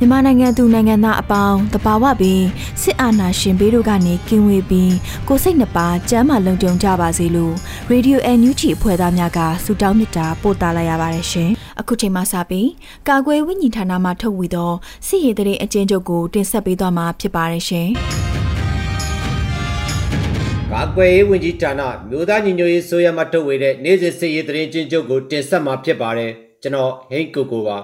မြန်မာနိုင်ငံသူနိုင်ငံသားအပေါင်းတဘာဝပင်စစ်အာဏာရှင်ဘေးတို့ကနေကင်းဝေးပြီးကိုစိတ်နှပါကျမ်းမာလုံခြုံကြပါစေလို့ရေဒီယိုအန်ယူဂျီအဖွဲ့သားများကဆုတောင်းမေတ္တာပို့သလိုက်ရပါတယ်ရှင်။အခုချိန်မှစပြီးကာကွယ်ဝိညာဉ်ဌာနမှထုတ်ဝေသောစစ်ရေးတရေအကျဉ်းချုပ်ကိုတင်ဆက်ပေးသွားမှာဖြစ်ပါတယ်ရှင်။ကာကွယ်ရေးဝန်ကြီးဌာနမြို့သားညီညွတ်ရေးဆိုရမှထုတ်ဝေတဲ့နေ့စဉ်စစ်ရေးတရင်ချင်းချုပ်ကိုတင်ဆက်မှာဖြစ်ပါတယ်ကျွန်တော်ဟိန်းကိုကိုပါ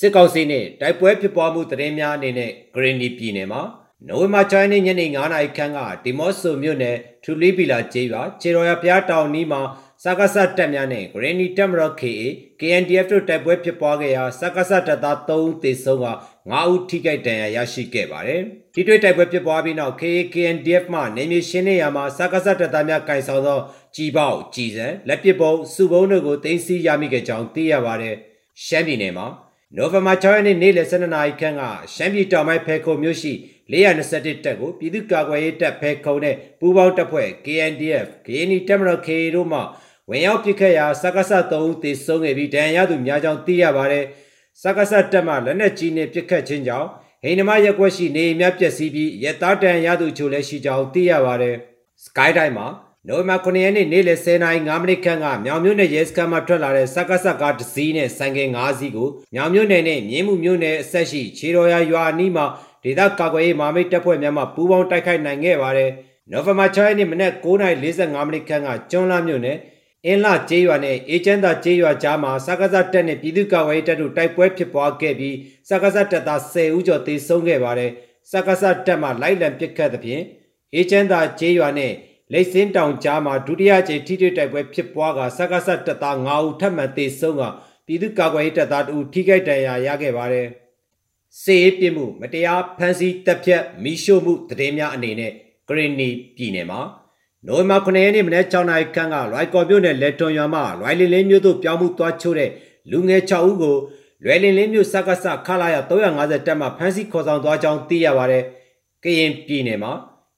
စစ်ကောင်စီနဲ့တိုက်ပွဲဖြစ်ပွားမှုသတင်းများအနေနဲ့ဂရင်းနီပြည်နယ်မှာနိုဝင်ဘာ6ရက်နေ့ညနေ9:00နာရီခန့်ကဒီမော့ဆိုမြို့နယ်ထူလီပီလာကျေးရွာခြေတော်ရဖျားတောင်နီးမှာစကားဆတ်တပ်များနဲ့ဂရင်းနီတပ်မတော် KA KNDF တို့တိုက်ပွဲဖြစ်ပွားခဲ့ရာစကားဆတ်တပ်သား3ဦးသေဆုံးက9ဦးထိခိုက်ဒဏ်ရာရရှိခဲ့ပါတယ်။ဒီတွေ့တိုက်ပွဲဖြစ်ပွားပြီးနောက် KA KNDF မှနေမြေရှင်းနေရမှာစကားဆတ်တပ်သားများကင်ဆောင်သောကြီးပေါက်ကြီးစံလက်ပစ်ပုံစုပုံတို့ကိုတင်စီရမိခဲ့ကြောင်းသိရပါတယ်။ရှမ်းပြည်နယ်မှာ နိုဝင်ဘာ6ရက်နေ့နေ့လယ်12နာရီခန့်ကရှမ်းပြည်တောင်ပိုင်းဖဲခုံမြို့ရှိ421တပ်ကိုပြည်သူ့ကာကွယ်ရေးတပ်ဖဲခုံနဲ့ပူးပေါင်းတပ်ဖွဲ့ KNDF, KNI တပ်မတော် KA တို့မှဝင်ရောက်ပစ်ခတ်ရာစက္ကစ3ဦးသေဆုံးခဲ့ပြီးဒဏ်ရာရသူများကြောင်းသိရပါတယ်။စက္ကစတပ်မှလက်နက်ကြီးနဲ့ပစ်ခတ်ခြင်းကြောင့်ဟိန္ဒမရက်ွက်ရှိနေအများပျက်စီးပြီးရတားတန်ရသူချို့လည်းရှိကြောင်းသိရပါတယ်။ Sky တိုင်းမှာ နိုဝင်ဘာ9ရက်နေ့နေ့လယ်10:05မိနစ်ခန့်ကမြောင်မြို့နယ်ရဲစခန်းမှထွက်လာတဲ့စက္ကစကားတစ်စီးနဲ့ဆိုင်ကယ်၅စီးကိုမြောင်မြို့နယ်နဲ့မြင်းမှုမြို့နယ်အဆက်ရှိခြေတော်ရရွာအနီးမှာဒေသကာကွယ်ရေးမာမိတ်တပ်ဖွဲ့များမှပူးပေါင်းတိုက်ခိုက်နိုင်ခဲ့ပါတယ်။နိုဝင်ဘာ6ရက်နေ့မနက်9:45မိနစ်ခန့်ကကျွန်းလာမြို့နယ်အင်းလာကျေးရွာနဲ့အေချမ်းသာကျေးရွာကြားမှာစကားစတက်နဲ့ပြည်သူ့ကာကွယ်ရေးတပ်တို့တိုက်ပွဲဖြစ်ပွားခဲ့ပြီးစကားစတက်သား10ဦးကျော်သေဆုံးခဲ့ပါတယ်။စကားစတက်မှလိုက်လံပစ်ခတ်သဖြင့်အေချမ်းသာကျေးရွာနဲ့ လိတ်စင်းတောင်ကြားမှာဒုတိယကြိမ်ထိတွေ့တိုက်ပွဲဖြစ်ပွားကစကားဆက်တပ်သား9ဦးထပ်မံသေဆုံးကပြည်သူ့ကာကွယ်ရေးတပ်သား2ဦးထိခိုက်ဒဏ်ရာရခဲ့ပါတယ်။စေးပြစ်မှုမတရားဖမ်းဆီးတပ်ဖြတ်မိရှို့မှုတည်င်းများအနေနဲ့ဂရင်းနီပြည်နယ်မှာနိုဝင်ဘာ9ရက်နေ့မနက်6နာရီခန့်ကလွိုင်ကော်မြို့နယ်လက်ထွန်ရွာမှလွိုင်လင်းလင်းမြို့သို့ပြောင်းမှုသွားချိုးတဲ့လူငယ်6ဦးကိုလွယ်လင်းလင်းမြို့စက္ကစခလာရ350တပ်မှဖမ်းဆီးခေါ်ဆောင်သွားကြောင်းသိရပါတယ်။ကရင်ပြည်နယ်မှာ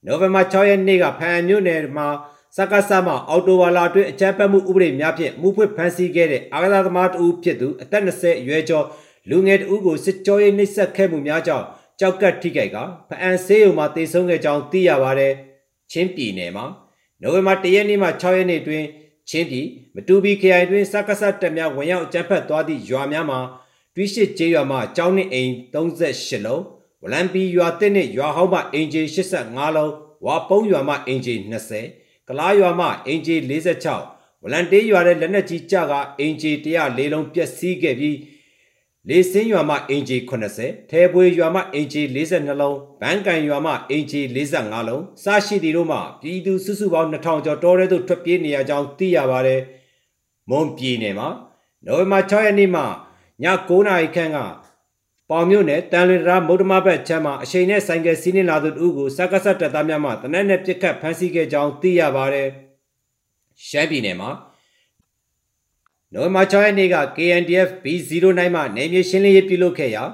နိုဝင်ဘာ6ရက်နေ့ကဖန်မြို့နယ်မှာစက္ကစမှအော်တိုဝါလာအတွင်းအကြမ်းဖက်မှုဥပဒေများဖြင့်မှုဖွင့်ဖမ်းဆီးခဲ့တဲ့အာဂသာသမားတဦးဖြစ်သူအသက်20အရွယ်ကျော်လူငယ်တဦးကိုစစ်ကြောရေးနှိပ်စက်ခဲ့မှုများကြောင့်ကြောက်ကတ်ထိခိုက်ကဖအံဆေးရုံမှာတေဆုံးခဲ့ကြောင်းသိရပါတယ်။ချင်းပြည်နယ်မှာနိုဝင်ဘာ1ရက်နေ့မှ6ရက်နေ့တွင်ချင်းပြည်မတူပီခရိုင်တွင်စက္ကစတက်များဝင်ရောက်အကြမ်းဖက်သွားသည့်ရွာများမှာတွိရှိကျေးရွာမှကျောင်းနှင့်အိမ်38လုံး ဝလံပီရွာတစ်နှင့်ရွာဟောင်းမှအင်ဂျီ85လုံးဝါပုံးရွာမှအင်ဂျီ20ကလားရွာမှအင်ဂျီ46ဝလန်တေးရွာတဲ့လက်နက်ကြီးကြကအင်ဂျီ104လုံးပျက်စီးခဲ့ပြီးလေစင်းရွာမှအင်ဂျီ80ထဲပွေရွာမှအင်ဂျီ42လုံးဘန်းကန်ရွာမှအင်ဂျီ45လုံးစရှိသည်တို့မှပြည်သူစုစုပေါင်း2000ကျော်တောထဲသို့ထွက်ပြေးနေရကြောင်းသိရပါတယ်မွန်ပြည်နယ်မှာနိုဝင်ဘာ6ရက်နေ့မှည9:00နာရီခန့်က ပေါင်မြို့နယ်တန်လွင်တရာမုဒ္ဓမဘက်ချမ်းမှာအချိန်နဲ့ဆိုင်ကယ်စီးနှင်လာသူတို့ကိုစက္ကဆတ်တပ်သားများမှတနက်နဲ့ပြစ်ခတ်ဖမ်းဆီးခဲ့ကြောင်းသိရပါတယ်။ရှမ်းပြည်နယ်မှာနိုဝင်ဘာ6ရက်နေ့က KNDF B09 မှနယ်မြေရှင်းလင်းရေးပြုလုပ်ခဲ့ရာ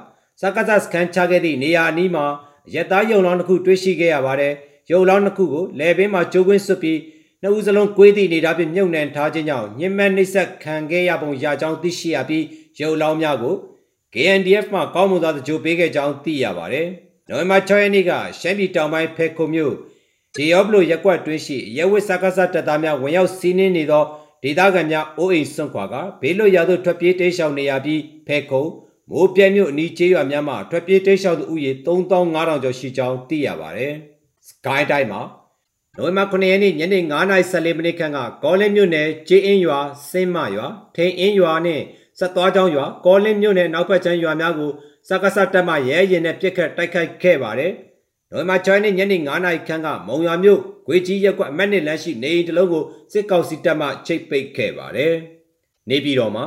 စက္ကဆတ်စကန်ချခဲ့သည့်နေရာအနီးမှာရက်သားရုံလောင်းတစ်ခုတွေ့ရှိခဲ့ရပါတယ်။ရုံလောင်းတစ်ခုကိုလယ်ပင်မှာကျိုးကွင်းဆွပြီးနှစ်ဦးစလုံးကွေးသည့်နေတာဖြင့်မြုပ်နှံထားခြင်းကြောင့်ညှဉ်းပန်းနှိပ်စက်ခံခဲ့ရပုံရကြောင်းသိရှိရပြီးရုံလောင်းများကို KNDF မှကောင်းမွန်သောတကြိုပေးခဲ့ကြောင်းသိရပါတယ်။နိုဝင်ဘာ6ရက်နေ့ကရှမ်းပြည်တောင်ပိုင်းဖဲခုံမြို့ဂျေယောဘလိုရက်ကွက်တွင်းရှိရဲဝစ်စကားစတပ်သားများဝင်ရောက်စီးနင်းနေသောဒေသခံများအိုးအိမ်စွန့်ခွာကဘေးလွတ်ရာသို့ထွက်ပြေးတိမ်းရှောင်နေရပြီးဖဲခုံမိုးပြဲမြို့အနီးကျေးရွာများမှာထွက်ပြေးတိမ်းရှောင်သူဦးရေ3500ကျော်ရှိကြောင်းသိရပါတယ်။ Sky တိုင်းမှာနိုဝင်ဘာ9ရက်နေ့ညနေ9:14မိနစ်ခန့်ကကောလင်းမြို့နယ်ကျေးအင်းရွာစင်းမရွာထိန်အင်းရွာနဲ့ စက်သွားကျောင်းရွာကောလင်းမြို့နယ်နောက်ဘက်ချမ်းရွာများကိုစကားစတက်မှရဲရင်နဲ့ပြစ်ခတ်တိုက်ခိုက်ခဲ့ပါတယ်။နိုဝင်ဘာ6ရက်နေ့ညနေ9:00နာရီခန့်ကမုံရွာမြို့ဂွေကြီးရက်ကွက်အမတ်နှစ်လမ်းရှိနေအိမ်တစ်လုံးကိုစစ်ကောင်စီတပ်မှချိတ်ပိတ်ခဲ့ပါတယ်။နေပြည်တော်မှာ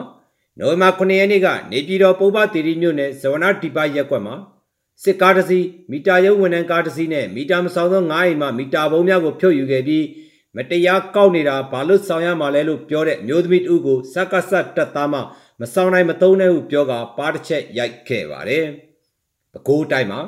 နိုဝင်ဘာ9ရက်နေ့ကနေပြည်တော်ပုဗ္ဗတီရီမြို့နယ်ဇဝနာဒီပါရက်ကွက်မှာစစ်ကားတစ်စီးမီတာရုပ်ဝန်ထမ်းကားတစ်စီးနဲ့မီတာမဆောင်သော9အိမ်မှမီတာဘုံများကိုဖြုတ်ယူခဲ့ပြီးမတရားကောက်နေတာဘာလို့ဆောင်ရမှာလဲလို့ပြောတဲ့မျိုးသမီးတူကိုစက္ကဆတ်တက်သားမှ မဆောင်နိုင်မသုံးနိုင်ဟုပြောကပါတစ်ချက်ရိုက်ခဲ့ပါတယ်။ပဲခူးတိုင်းမှာ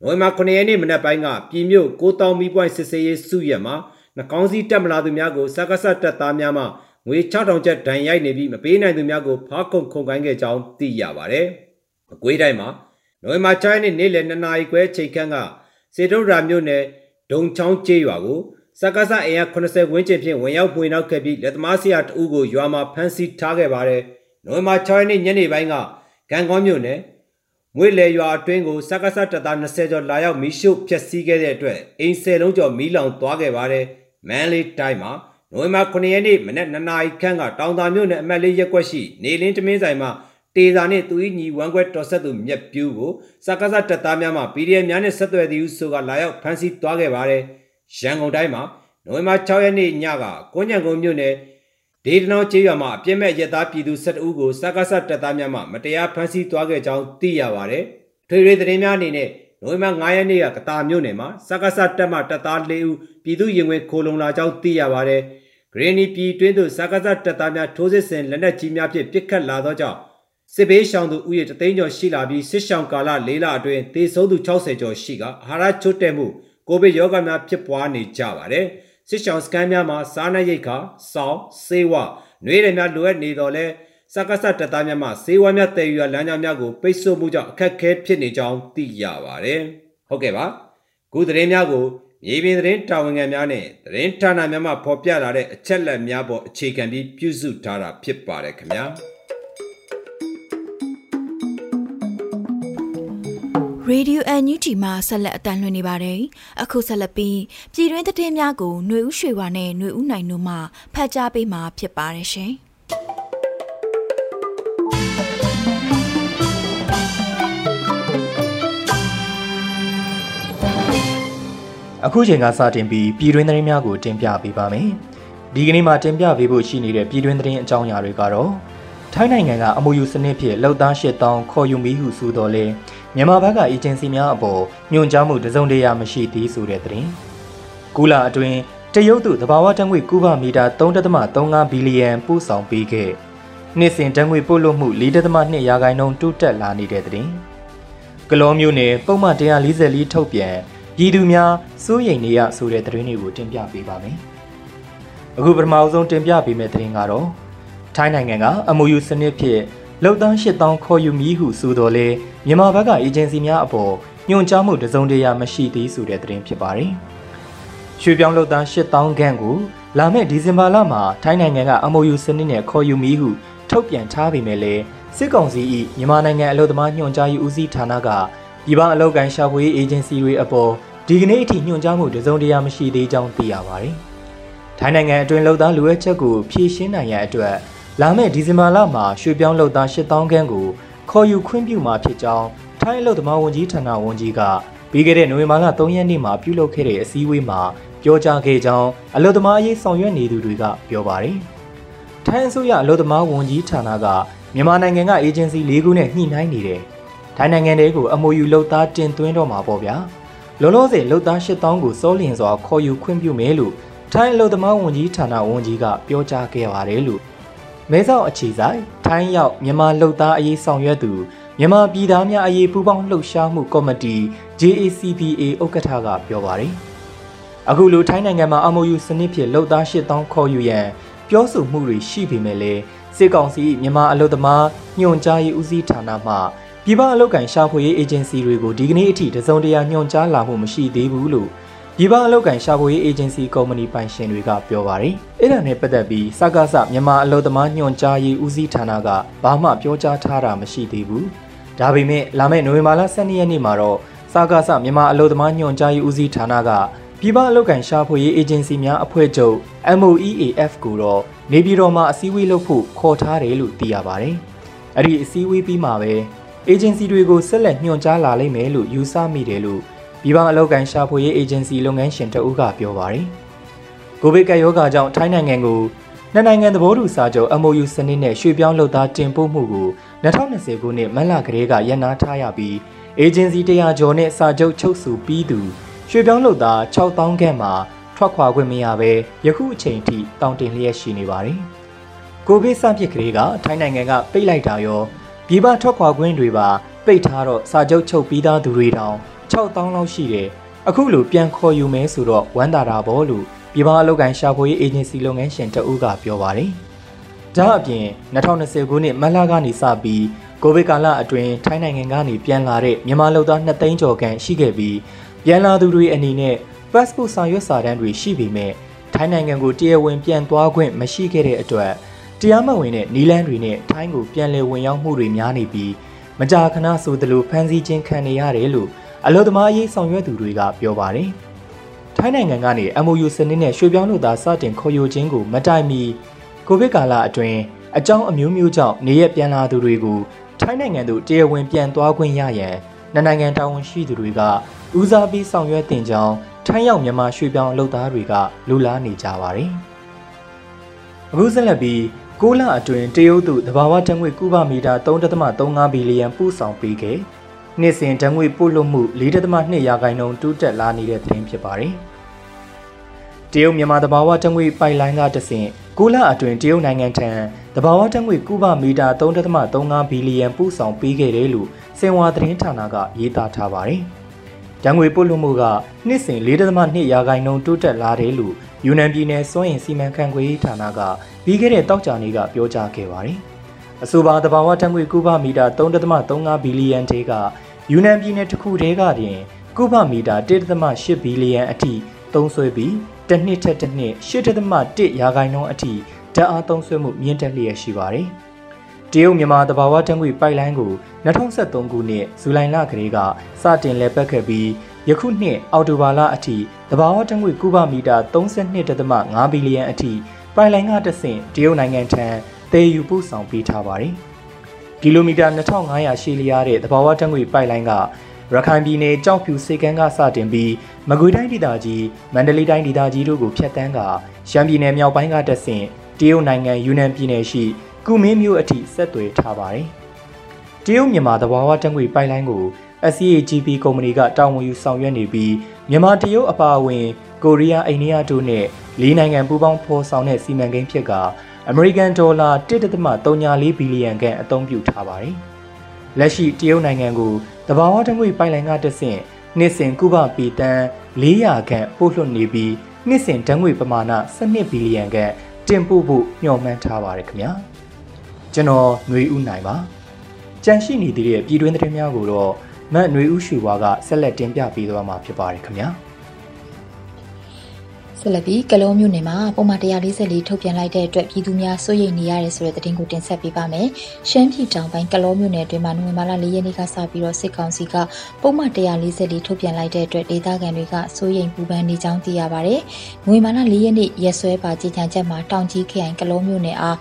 နိုဝင်ဘာ9ရက်နေ့မနက်ပိုင်းကပြည်မြို့6000မီပွိုင်းစစ်စေးရေးစုရက်မှာနှကောင်းစီတက်မလာသူများကိုစက္ကဆတ်တက်သားများမှငွေ6000ကျပ်ဒဏ်ရိုက်နေပြီးမပေးနိုင်သူများကိုဖားခုံခုံကိုင်းခဲ့ကြောင်းသိရပါတယ်။မကွေးတိုင်းမှာနိုဝင်ဘာ6ရက်နေ့နေ့လယ်2နာရီခွဲချိန်ခန့်ကစေတုဒ္ဒရာမြို့နယ်ဒုံချောင်းကျေးရွာကိုစက္ကစအင်အား80ဝန်းကျင်ဖြင့်ဝင်ရောက်ပွေနောက်ခဲ့ပြီးလက်သမားဆရာတဦးကိုရွာမှာဖမ်းဆီးထားခဲ့ပါတယ်။ နိုဝင်ဘာ6ရက်နေ့ညနေပိုင်းကကံကောမြို့နယ်မွေလေရွာအတွင်းကိုစက္ကစတပ်သား20ကျော်လာရောက်မီးရှို့ဖျက်ဆီးခဲ့တဲ့အတွက်အိမ်ဆယ်လုံးကျော်မီးလောင်သွားခဲ့ပါတယ်။မန်လေးတိုင်းမှာနိုဝင်ဘာ9ရက်နေ့မနက်2နာရီခန့်ကတောင်သာမြို့နယ်အမတ်လေးရက်ကွက်ရှိနေလင်းတမင်းဆိုင်မှာတေသာနှင့်သူ၏ညီဝမ်းခွဲတော်ဆက်သူမြက်ပြူးကိုစကားစတပ်သားများမှ PDF များနဲ့ဆက်သွယ်သည်ဟုဆိုကလာရောက်ဖမ်းဆီးသွားခဲ့ပါတယ်။ရန်ကုန်တိုင်းမှာနိုဝင်ဘာ6ရက်နေ့ညကကွန်းညံကုန်းမြို့နယ် ဒေဒနောကျေးရွာမှာအပြစ်မဲ့ရဲသားပြည်သူ12ဦးကိုစကားစတပ်သားများမှမတရားဖမ်းဆီးသွားခဲ့ကြောင်းသိရပါတယ်။ထွေထွေသတင်းများအနေနဲ့နိုဝင်ဘာ9ရက်နေ့ကကတာမြို့နယ်မှာစကားစတပ်မှတပ်သား၄ဦးပြည်သူရင်ဝင်ခိုလုံလာကြောင်းသိရပါတယ်။ဂရင်းနီပြည်တွင်းသို့စကားစတပ်သားများထိုးစစ်ဆင်လက်နက်ကြီးများဖြင့်ပစ်ခတ်လာသောကြောင့်စစ်ဘေးရှောင်သူဥယျာဉ်တသိန်းကျော်ရှိလာပြီးစစ်ရှောင်ကာလ၄လအတွင်းသေဆုံးသူ60ကျော်ရှိကအာဟာရချွတ်တဲ့မှုကိုဗစ်ရောဂါများဖြစ်ပွားနေကြပါတယ်။ စစ်ရှောင်စကန်များမှာစားနပ်ရိက္ခာ၊စောင်း၊ဆေးဝါး၊နှွေးရည်များလိုအပ်နေတော့လဲစကားစတပ်သားများမှဆေးဝါးများတည်ယူရလမ်းကြောင်းများကိုပိတ်ဆို့မှုကြောင့်အခက်အခဲဖြစ်နေကြောင်းသိရပါတယ်။ဟုတ်ကဲ့ပါ။ခုသတင်းများကိုမြေပြင်သတင်းတာဝန်ခံများနဲ့သတင်းဌာနများမှဖော်ပြလာတဲ့အချက်လက်များပေါ်အခြေခံပြီးပြုစုထားတာဖြစ်ပါတယ်ခင်ဗျာ။ Radio NUG မှာဆက်လက်အတန်းလွှင့်နေပါတယ်။အခုဆက်လက်ပြီးပြည်တွင်းသတင်းများကိုຫນွေဦးရွှေဝါနဲ့ຫນွေဦးနိုင်တို့မှဖတ်ကြားပေးမှာဖြစ်ပါတယ်ရှင်။အခုချိန်ကစတင်ပြီးပြည်တွင်းသတင်းများကိုတင်ပြပေးပါမယ်။ဒီကနေ့မှာတင်ပြပေးဖို့ရှိနေတဲ့ပြည်တွင်းသတင်းအကြောင်းအရာတွေကတော့ထိုင်းနိုင်ငံကအမူယူစနစ်ဖြင့်လောက်သား၈000ခေါ်ယူမိဟုဆိုတော်လဲ မြန်မာဘက်ကအေဂျင်စီများအပေါ်ညွှန်ကြားမှုတစုံတရာမရှိသေးဆိုတဲ့သတင်း။ကူလာအတွင်းတရုတ်တို့သဘာဝတံငွေကူးပါမီတာ3.35ဘီလီယံပို့ဆောင်ပေးခဲ့နှစ်စဉ်တံငွေပို့လို့မှု4.2ရာခိုင်နှုန်းတိုးတက်လာနေတဲ့သတင်း။ကလောမျိုးနယ်ပုံမှန်144ထုတ်ပြန်ပြည်သူများစိုးရိမ်နေရဆိုတဲ့သတင်းတွေကိုတင်ပြပေးပါမယ်။အခုပထမအဆုံးတင်ပြပေးမယ့်သတင်းကတော့ထိုင်းနိုင်ငံကအမူယူစနစ်ဖြင့် လောက်သား8000ခေါ်ယူမည်ဟုဆိုတော်လဲမြန်မာဘက်ကအေဂျင်စီများအပေါ်ညွှန်ကြားမှုတစုံတရာမရှိသေးဆိုတဲ့သတင်းဖြစ်ပါတယ်။ရွှေပြောင်းလောက်သား8000ခန့်ကိုလာမယ့်ဒီဇင်ဘာလမှာထိုင်းနိုင်ငံကအမူယူစနစ်နဲ့ခေါ်ယူမည်ဟုထုတ်ပြန်ထားပေမဲ့လည်းစစ်ကောင်စီ၏မြန်မာနိုင်ငံအလို့သမားညွှန်ကြားရေးဦးစီးဌာနကပြည်ပအလုပ်ကိုင်ရှာဖွေရေးအေဂျင်စီတွေအပေါ်ဒီကနေ့အထိညွှန်ကြားမှုတစုံတရာမရှိသေးကြောင်းသိရပါတယ်။ထိုင်းနိုင်ငံအတွင်းလောက်သားလူဝဲချက်ကိုဖြည့်ရှင်းနိုင်ရန်အတွက် လာမယ့်ဒီဇင်ဘာလမှာရွှေပြောင်းလုပ်သား8000ခန်းကိုခေါ်ယူခွင့်ပြုမှာဖြစ်ကြောင်းထိုင်းအလုပ်သမားဝန်ကြီးဌာနဝန်ကြီးကပြီးခဲ့တဲ့နိုဝင်ဘာလ3ရက်နေ့မှာပြုလုပ်ခဲ့တဲ့အစည်းအဝေးမှာပြောကြားခဲ့ကြောင်းအလုပ်သမားအရေးဆောင်ရွက်နေသူတွေကပြောပါတယ်။ထိုင်းအစိုးရအလုပ်သမားဝန်ကြီးဌာနကမြန်မာနိုင်ငံကအေဂျင်စီ၄ခုနဲ့ညှိနှိုင်းနေတယ်။ထိုင်းနိုင်ငံတွေကိုအမိုယူလုပ်သားတင်သွင်းတော့မှာပေါ့ဗျာ။လောလောဆယ်လုပ်သား8000ကိုစောလျင်စွာခေါ်ယူခွင့်ပြုမယ်လို့ထိုင်းအလုပ်သမားဝန်ကြီးဌာနဝန်ကြီးကပြောကြားခဲ့ပါတယ်လို့ မဲဆောက်အခြေဆိုင်ထိုင်းရောက်မြန်မာလှုပ်သားအရေးဆောင်ရွက်သူမြန်မာပြည်သားများအရေးပူးပေါင်းလှုပ်ရှားမှုကော်မတီ JACPA ဥက္ကဋ္ဌကပြောပါတယ်။အခုလိုထိုင်းနိုင်ငံမှာအမိုယူစနစ်ဖြင့်လှုပ်သား8000ခေါ်ယူရန်ပြောဆိုမှုတွေရှိပေမဲ့လည်းစစ်ကောင်စီမြန်မာအလုပ်သမားညွှန်ကြားရေးဦးစီးဌာနမှပြည်ပအလုပ်ကိုင်ရှာဖွေရေးအေဂျင်စီတွေကိုဒီကနေ့အထိတစုံတရာညွှန်ကြားလာမှုမရှိသေးဘူးလို့ ပြည်ပအလုပ်ကန်ရှာဖွေရေးအေဂျင်စီကုမ္ပဏီပိုင်ရှင်တွေကပြောပါတယ်။အဲ့ဒါနဲ့ပတ်သက်ပြီးစကားဆမြန်မာအလုပ်သမားညွှန်ကြားရေးဦးစီးဌာနကဘာမှပြောကြားထားတာမရှိသေးဘူး။ဒါပေမဲ့လာမယ့်နိုဝင်ဘာလ12ရက်နေ့မှာတော့စကားဆမြန်မာအလုပ်သမားညွှန်ကြားရေးဦးစီးဌာနကပြည်ပအလုပ်ကန်ရှာဖွေရေးအေဂျင်စီများအဖွဲ့ချုပ် MOEAF ကိုတော့နေပြည်တော်မှာအစည်းအဝေးလုပ်ဖို့ခေါ်ထားတယ်လို့သိရပါတယ်။အဲ့ဒီအစည်းအဝေးပြီးမှာပဲအေဂျင်စီတွေကိုဆက်လက်ညွှန်ကြားလာလိမ့်မယ်လို့ယူဆမိတယ်လို့ ပြည်ပအလုပ်ကန်ရှာဖွေရေးအေဂျင်စီလုပ်ငန်းရှင်တအုပ်ကပြောပါတယ်။ကိုဗစ်ကပ်ရောဂါကြောင့်ထိုင်းနိုင်ငံကိုနှစ်နိုင်ငံသဘောတူစာချုပ် MOU စနစ်နဲ့ရွှေ့ပြောင်းလုပ်သားတင်ပို့မှုကို2020ခုနှစ်မတ်လကလေးကရပ်နားထားရပြီးအေဂျင်စီ100ကျော်နဲ့စာချုပ်ချုပ်ဆိုပြီးသူရွှေ့ပြောင်းလုပ်သား6000ခန့်မှာထွက်ခွာခွင့်မရဘဲယခုအချိန်ထိတောင်းတင်လျက်ရှိနေပါတယ်။ကိုဗစ်စဖြစ်ကလေးကထိုင်းနိုင်ငံကပိတ်လိုက်တာရောပြည်ပထွက်ခွာခွင့်တွေပါ ပိတ်ထားတော့စာချုပ်ချုပ်ပြီးသားသူတွေတောင်6000လောက်ရှိတယ်အခုလိုပြန်ခေါ်ယူမယ်ဆိုတော့ဝမ်းသာတာပေါ့လို့ပြည်ပအလုပ်ကိုင်ရှာဖွေရေးအေဂျင်စီလုပ်ငန်းရှင်တအုပ်ကပြောပါတယ်ဒါအပြင်2020ခုနှစ်မတ်လကနေစပြီးကိုဗစ်ကာလအတွင်းထိုင်းနိုင်ငံကနေပြန်လာတဲ့မြန်မာလုပ်သား2သိန်းကျော်ခန့်ရှိခဲ့ပြီးပြန်လာသူတွေအနေနဲ့ passport စာရွက်စာတမ်းတွေရှိပေမဲ့ထိုင်းနိုင်ငံကိုတရားဝင်ပြန်သွားခွင့်မရှိခဲ့တဲ့အတွက်တရားမဝင်တဲ့နီလန်းတွေနဲ့ထိုင်းကိုပြန်လည်ဝင်ရောက်မှုတွေများနေပြီး မကြာခဏဆိုသလိုဖမ်းဆီးခြင်းခံနေရတယ်လို့အလို့သမားရေးဆောင်ရွက်သူတွေကပြောပါတယ်။ထိုင်းနိုင်ငံကနေ MOU စနစ်နဲ့ရွှေပြောင်းလုပ်သားစတင်ခေါ်ယူခြင်းကိုမတိုင်မီကိုဗစ်ကာလအတွင်းအကြောင်းအမျိုးမျိုးကြောင့်နေရပြန်လာသူတွေကိုထိုင်းနိုင်ငံသို့တရားဝင်ပြန်သွားခွင့်ရရန်နှစ်နိုင်ငံတာဝန်ရှိသူတွေကဦးစားပေးဆောင်ရွက်တင်ကြောင်းထိုင်းရောက်မြန်မာရွှေပြောင်းလုပ်သားတွေကလူလားနေကြပါတယ်။အခုဆက်လက်ပြီး 6လအတွင်းတရုတ်သူတဘာဝတံငွေကုဗမီတာ3.35ဘီလီယံပို့ဆောင်ပေးခဲ့နှစ်စဉ်တံငွေပို့လွှတ်မှု4.2ရာခိုင်နှုန်းတိုးတက်လာနေတဲ့သတင်းဖြစ်ပါတယ်။တရုတ်မြန်မာတဘာဝတံငွေပိုက်လိုင်းကတဆင့်6လအတွင်းတရုတ်နိုင်ငံထံတဘာဝတံငွေကုဗမီတာ3.35ဘီလီယံပို့ဆောင်ပေးခဲ့တယ်လို့စင်ဝါသတင်းဌာနကရေးသားထားပါတယ်။ တံငွေပို့လွှတ်မှုကနှစ်စဉ်4.2ရာခိုင်နှုန်းတိုးတက်လာတယ်လို့ယူနန်ပြည်နယ်စွမ်းအင်စီမံခန့်ခွဲရေးဌာနကပြီးခဲ့တဲ့တောက်ကြနေ့ကပြောကြားခဲ့ပါတယ်။အဆိုပါတဘာဝတံငွေကုဗမီတာ3.35ဘီလီယံတေးကယူနန်ပြည်နယ်တစ်ခုတည်းကတင်ကုဗမီတာ1.8ဘီလီယံအထိသုံးစွဲပြီးတစ်နှစ်ထက်တစ်နှစ်8.1ရာခိုင်နှုန်းအထိဓာတ်အားသုံးစွဲမှုမြင့်တက်လျက်ရှိပါတယ်။ တရုတ်မြန်မာတဘာဝတံငွေပိုက်လိုင်းကို2023ခုနှစ်ဇူလိုင်လကလေးကစတင်လည်ပတ်ခဲ့ပြီးယခုနှစ်အောက်တိုဘာလအထိတဘာဝတံငွေကုဗမီတာ32.5ဘီလီယံအထိပိုင်လိုင်းကတဆင့်တရုတ်နိုင်ငံထံတည်ယူပို့ဆောင်ပေးထားပါတယ်။ကီလိုမီတာ2500ရှည်လျားတဲ့တဘာဝတံငွေပိုက်လိုင်းကရခိုင်ပြည်နယ်ကြောက်ဖြူစေကန်းကစတင်ပြီးမကွေးတိုင်းဒေသကြီးမန္တလေးတိုင်းဒေသကြီးတို့ကိုဖျက်ဆီးကရှမ်းပြည်နယ်မြောက်ပိုင်းကတဆင့်တရုတ်နိုင်ငံယူနန်ပြည်နယ်ရှိ ကုမင်းမြို့အထိဆက်သွယ်ထားပါတယ်။တရုတ်မြန်မာသဘာဝတံငွေပိုက်လိုင်းကို SCAGP ကုမ္ပဏီကတာဝန်ယူဆောင်ရွက်နေပြီးမြန်မာတရုတ်အပါအဝင်ကိုရီးယားအိန္ဒိယတို့နဲ့လေးနိုင်ငံပူးပေါင်းဖော်ဆောင်တဲ့စီမံကိန်းဖြစ်ကအမေရိကန်ဒေါ်လာ1.34ဘီလီယံခန့်အသုံးပြုထားပါတယ်။လက်ရှိတရုတ်နိုင်ငံကိုတဘာဝတငွေပိုင်လိုင်းကတဆင့်နှစ်စဉ်ကုဘပီတန်400ခန့်ပို့လွှတ်နေပြီးနှစ်စဉ်ဓာတ်ငွေပမာဏ12ဘီလီယံခန့်တင်ပို့ဖို့မျှော်မှန်းထားပါတယ်ခင်ဗျာ။ ကျွန်တော်ຫນွေဦးနိုင်ပါ။ကြန့်ရှိနေသေးတဲ့ပြည်တွင်းသတင်းများကိုတော့မတ်ຫນွေဦးရွှေဝါကဆက်လက်တင်ပြပေးသွားမှာဖြစ်ပါတယ်ခင်ဗျာ။ ဆက်လက်ပြီးကလောမျိုးနယ်မှာပုံမှန်144ထုတ်ပြန်လိုက်တဲ့အတွက်ပြည်သူများစိုးရိမ်နေရတယ်ဆိုတဲ့သတင်းကိုတင်ဆက်ပေးပါမယ်။ရှမ်းပြည်တောင်ပိုင်းကလောမျိုးနယ်အတွင်းမှာနိုဝင်ဘာလ4ရက်နေ့ကစပြီးတော့စစ်ကောင်စီကပုံမှန်144ထုတ်ပြန်လိုက်တဲ့အတွက်ဒေသခံတွေကစိုးရိမ်ပူပန်နေကြောင်းသိရပါတယ်။နိုဝင်ဘာလ4ရက်နေ့ရက်စွဲပါကြေညာချက်မှာတောင်ကြီးခရိုင်ကလောမျိုးနယ်အား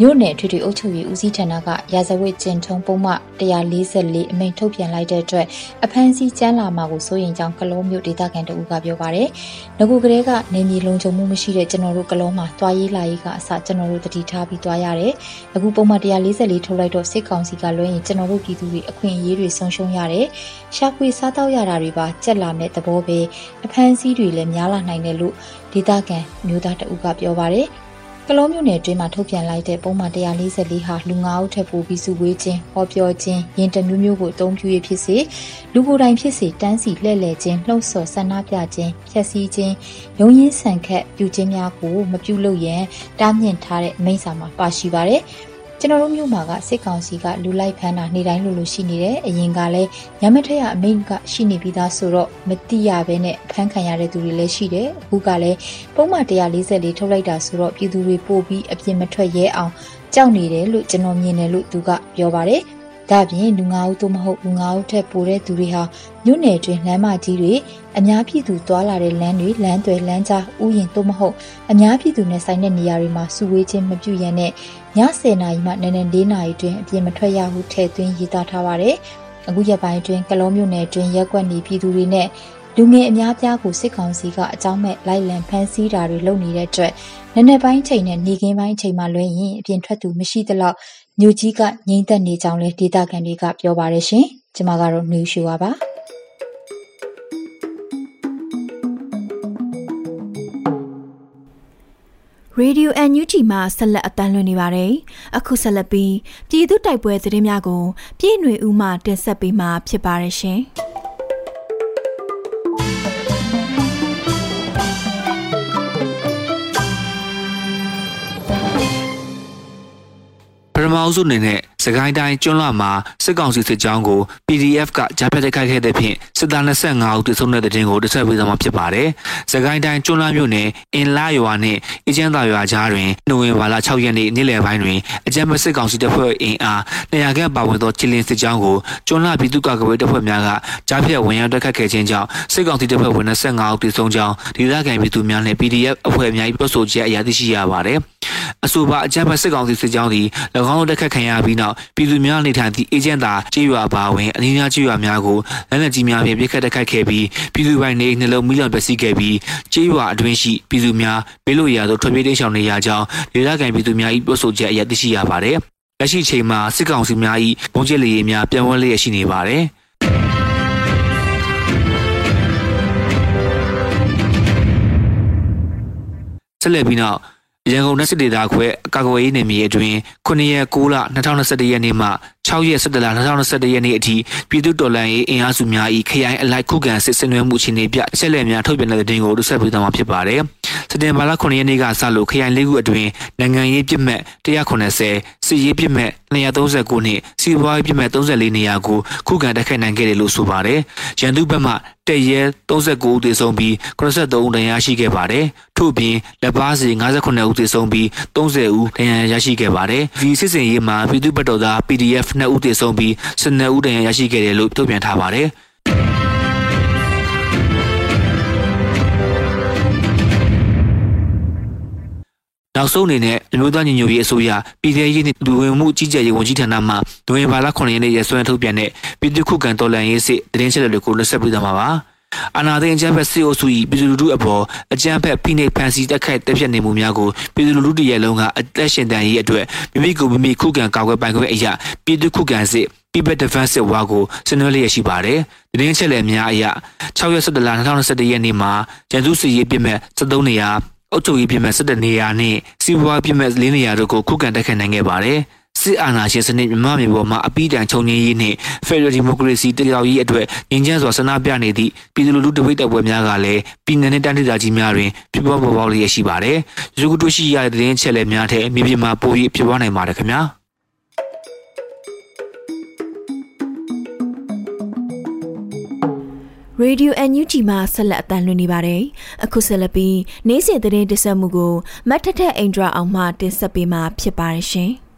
မြို့နယ်ထွေထွေအုပ်ချုပ်ရေးဦးစီးဌာနကရာဇဝတ်ကျင့်ထုံးပုံမှ144အမိန့်ထုတ်ပြန်လိုက်တဲ့အတွက်အဖမ်းဆီးကျန်းလာမှာကိုစိုးရိမ်ကြောင်းကလောမျိုးဒေသခံတို့ကပြောပါတယ်။ငကူကလေးကနေမြေလုံခြုံမှုမရှိတဲ့ကျွန်တော်တို့ကလောမှာသွားရေးလာရေးကအစကျွန်တော်တို့တတိထားပြီးသွားရတယ်။အခုပုံမှန်144ထုတ်လိုက်တော့စစ်ကောင်စီကလွှဲရင်ကျွန်တော်တို့ပြည်သူတွေအခွင့်အရေးတွေဆုံးရှုံးရတယ်။ရှာဖွေစားတောက်ရတာတွေပါကြက်လာမဲ့သဘောပဲအဖမ်းဆီးတွေလည်းများလာနိုင်တယ်လို့ဒေသခံမျိုးသားတအုပ်ကပြောပါတယ်။ ကလောမျိုးနယ်အတွင်းမှာထုတ်ပြန်လိုက်တဲ့ပုံမှန်144ဟာလူငါးဦးထက်ပိုပြီးစုဝေးခြင်းဟောပြောခြင်းရင်တမျိုးမျိုးကိုအသုံးပြုရဖြစ်စေလူကိုယ်တိုင်ဖြစ်စေတန်းစီလှည့်လည်ခြင်းလှုပ်ဆော်ဆန္ဒပြခြင်းဖြက်စီးခြင်းရုံရင်းဆန်ခတ်ပြုခြင်းများကိုမပြုလုပ်ရန်တားမြစ်ထားတဲ့အမိန့်စာမှာပါရှိပါတယ်။ ကျွန်တော်တို့မြို့မှာကစစ်ကောင်စီကလူလိုက်ဖမ်းတာနေတိုင်းလိုလိုရှိနေတယ်အရင်ကလည်းရမထက်ရအမိန့်ကရှိနေပြီးသားဆိုတော့မတိရဘဲနဲ့ဖမ်းခံရတဲ့သူတွေလည်းရှိတယ်အခုကလည်းပုံမှန်144ထုတ်လိုက်တာဆိုတော့ပြည်သူတွေပို့ပြီးအပြစ်မထွက်ရဲအောင်ကြောက်နေတယ်လို့ကျွန်တော်မြင်တယ်လို့သူကပြောပါတယ် ဒါပြင်လူငါးဦးသို့မဟုတ်လူငါးဦးထက်ပိုတဲ့သူတွေဟာမြို့နယ်တွင်လမ်းမကြီးတွေအများပြည်သူသွားလာတဲ့လမ်းတွေလမ်းတွေလမ်းကြားဥယျာဉ်သို့မဟုတ်အများပြည်သူနဲ့ဆိုင်တဲ့နေရာတွေမှာစုဝေးခြင်းမပြုရနဲ့ည10နာရီမှနနက်4နာရီတွင်အပြင်မထွက်ရဟုထည့်သွင်းရေးသားထားပါတယ်။အခုရက်ပိုင်းတွင်ကလောမြို့နယ်တွင်ရက်ကွက်နေပြည်သူတွေနဲ့လူငယ်အများပြားကိုစစ်ကောင်စီကအကြောင်းမဲ့လိုက်လံဖမ်းဆီးတာတွေလုပ်နေတဲ့အတွက်နနက်ပိုင်းချိန်နဲ့နေခင်းပိုင်းချိန်မှာလွှဲရင်အပြင်ထွက်သူမရှိသလောက် မြို့ကြီးကငြိမ်သက်နေကြောင်းလဲဒေသခံတွေကပြောပါတယ်ရှင်။ကျွန်မကတော့နေရှူပါပါ။ရေဒီယို NUG မှာဆက်လက်အတန်းလွှင့်နေပါတယ်။အခုဆက်လက်ပြီးပြည်သူတိုက်ပွဲသတင်းများကိုပြည်ຫນွေဦးမှတင်ဆက်ပေးမှာဖြစ်ပါတယ်ရှင်။ ပထမအ စုအနေနဲ့စကိုင်းတိုင်းကျွန်းလာမှာစစ်ကောင်စီစစ်ကြောင်းကို PDF ကကြားဖြတ်တိုက်ခိုက်ခဲ့တဲ့ဖြင့်စစ်သား25ဦးသေဆုံးတဲ့တဲ့တင်ကိုတစ်ဆက်ပေးသွားမှာဖြစ်ပါတယ်။စကိုင်းတိုင်းကျွန်းလာမြို့နယ်အင်လာရွာနဲ့အကျန်းသာရွာကြားတွင်နိုဝင်ဘာလ6ရက်နေ့နေ့လယ်ပိုင်းတွင်အကြမ်းဖက်စစ်ကောင်စီတပ်ဖွဲ့အင်အား200ခန့်ပါဝင်သောချီလင်းစစ်ကြောင်းကိုကျွန်းလာပြည်သူ့ကာကွယ်တပ်ဖွဲ့များကကြားဖြတ်ဝင်ရောက်တိုက်ခတ်ခဲ့ခြင်းကြောင့်စစ်ကောင်စီတပ်ဖွဲ့ဝင်25ဦးသေဆုံးကြောင်းဒေသခံပြည်သူများနဲ့ PDF အဖွဲ့များ၏ပြောဆိုချက်အရသိရှိရပါတယ်။အဆိုပါအကြမ်းဖက်စစ်ကောင်စီစစ်ကြောင်းသည်၎င်းတို့တိုက်ခတ်ခံရပြီးနောက်ပြည်သူများနေထိုင်သည့်အေဂျင့်တာကြေးရွာပါဝင်အနည်းငယ်ကြေးရွာများကိုလက်နက်ကြီးများဖြင့်ပစ်ခတ်တိုက်ခိုက်ခဲ့ပြီးပြည်သူပိုင်နေနှလုံးမိလောင်ပျက်စီးခဲ့ပြီးကြေးရွာအတွင်းရှိပြည်သူများဘေးလွတ်ရာသို့ထွက်ပြေးတိမ်းရှောင်နေရကြောင်းဒေသခံပြည်သူများ၏ပြောဆိုချက်အရသိရှိရပါတယ်။လက်ရှိချိန်မှာစစ်ကောင်စီများ၏ဘုံကျစ်လေယာဉ်များပြန်ဝဲလျက်ရှိနေပါတယ်။ဆက်လက်ပြီးနောက် ရန်ကုန်နဲ့စစ်ဒေသခွဲအကာအကွယ်ရေးနယ်မြေအတွင်း9ရက်6လ2021ရက်နေ့မှ6ရက်17လ2021ရက်နေ့အထိပြည်သူ့တော်လှန်ရေးအင်အားစုများ၏ခရိုင်အလိုက်ခုခံစစ်ဆင်နွှဲမှုအခြေအနေပြအချက်အလက်များထုတ်ပြန်တဲ့တဲ့တင်ကိုတို့ဆက်ပြီးသွားမှာဖြစ်ပါတယ်။စက်တင်ဘာလ9ရက်နေ့ကစလို့ခရိုင်လေးခုအတွင်းနိုင်ငံရေးပြစ်မှတ်190စစ်ရေးပြစ်မှတ်239နှင့်စီးပွားရေးပြစ်မှတ်34နေရာကိုခုခံတိုက်ခိုက်နိုင်ခဲ့တယ်လို့ဆိုပါတယ်။ရန်သူဘက်မှတရဲ39ဦးသေဆုံးပြီး83ဦးဒဏ်ရာရှိခဲ့ပါတယ်။ထို့ပြင်လက်ပါစီ58ဦးသေဆုံးပြီး30ဦးဒဏ်ရာရရှိခဲ့ပါတယ်။ဒီစစ်စင်ရေးမှာပြည်သူ့ဘက်တော်သား PDF 2ဦးသေဆုံးပြီး12ဦးဒဏ်ရာရရှိခဲ့တယ်လို့ထုတ်ပြန်ထားပါတယ်။နောက်ဆုံးအနေနဲ့အမျိုးသားညီညွတ်ရေးအစိုးရပြည်ထရေးနှင့်လူဝင်မှုကြီးကြပ်ရေးဝန်ကြီးဌာနမှနိုဝင်ဘာလ9ရက်နေ့ရက်စွဲထုတ်ပြန်တဲ့ပြည်သူ့ခုခံတော်လှန်ရေးစစ်တရင်ချက်တွေကိုလက်ဆက်ပေးသွားမှာပါ။ အာနာသိန်းအကြမ်းဖက်စစ်အုပ်စု၏ပြည်သူလူထုအပေါ်အကြမ်းဖက်ဖိနှိပ်ဖန်ဆီးတက်ခိုက်တက်ပြတ်နေမှုများကိုပြည်သူလူထုတရဲလုံးကအသက်ရှင်တန်ရေးအတွက်မိမိကိုမိမိခုခံကာကွယ်ပိုင်ခွင့်အရာပြည်သူခုခံစစ် People Defensive War ကိုစနွှဲလျက်ရှိပါတယ်။တရင်ချက်လည်းများအရာ6ရက်17လ2021ရက်နေ့မှာကျန်းစုစီရေးပြစ်မဲ့73နေရာအုပ်ချုပ်ရေးပြည်မဲ့17နေရာနဲ့စီးပွားပြည်မဲ့4နေရာတို့ကိုခုခံတိုက်ခိုက်နိုင်ခဲ့ပါတယ်။ စစ်အာဏာရှင်စနစ်မြန်မာပြည်ပေါ်မှာအပိတန်ချုပ်ငင်းရေးနှင့် Federal Democracy တရားရေးအတွက်ငင်းချမ်းစွာဆန္ဒပြနေသည့်ပြည်သူလူထုတပိတ်တပ်ပွဲများကလည်းပြည်내နဲ့တန်းဒေသကြီးများတွင်ဖြစ်ပွားပေါ်ပေါက်လျက်ရှိပါတယ်။ရုပ်တုရှိရတဲ့သတင်းချက်လက်များထက်မြေပြင်မှာပို၍ဖြစ်ပွားနိုင်ပါတယ်ခင်ဗျာ။ Radio NUG မှာဆက်လက်အတန်းလွှင့်နေပါတယ်။အခုဆက်လက်ပြီးနေ့စဉ်သတင်းတင်ဆက်မှုကိုမတ်ထထအိန္ဒြာအောင်မှတင်ဆက်ပေးမှာဖြစ်ပါတယ်ရှင်။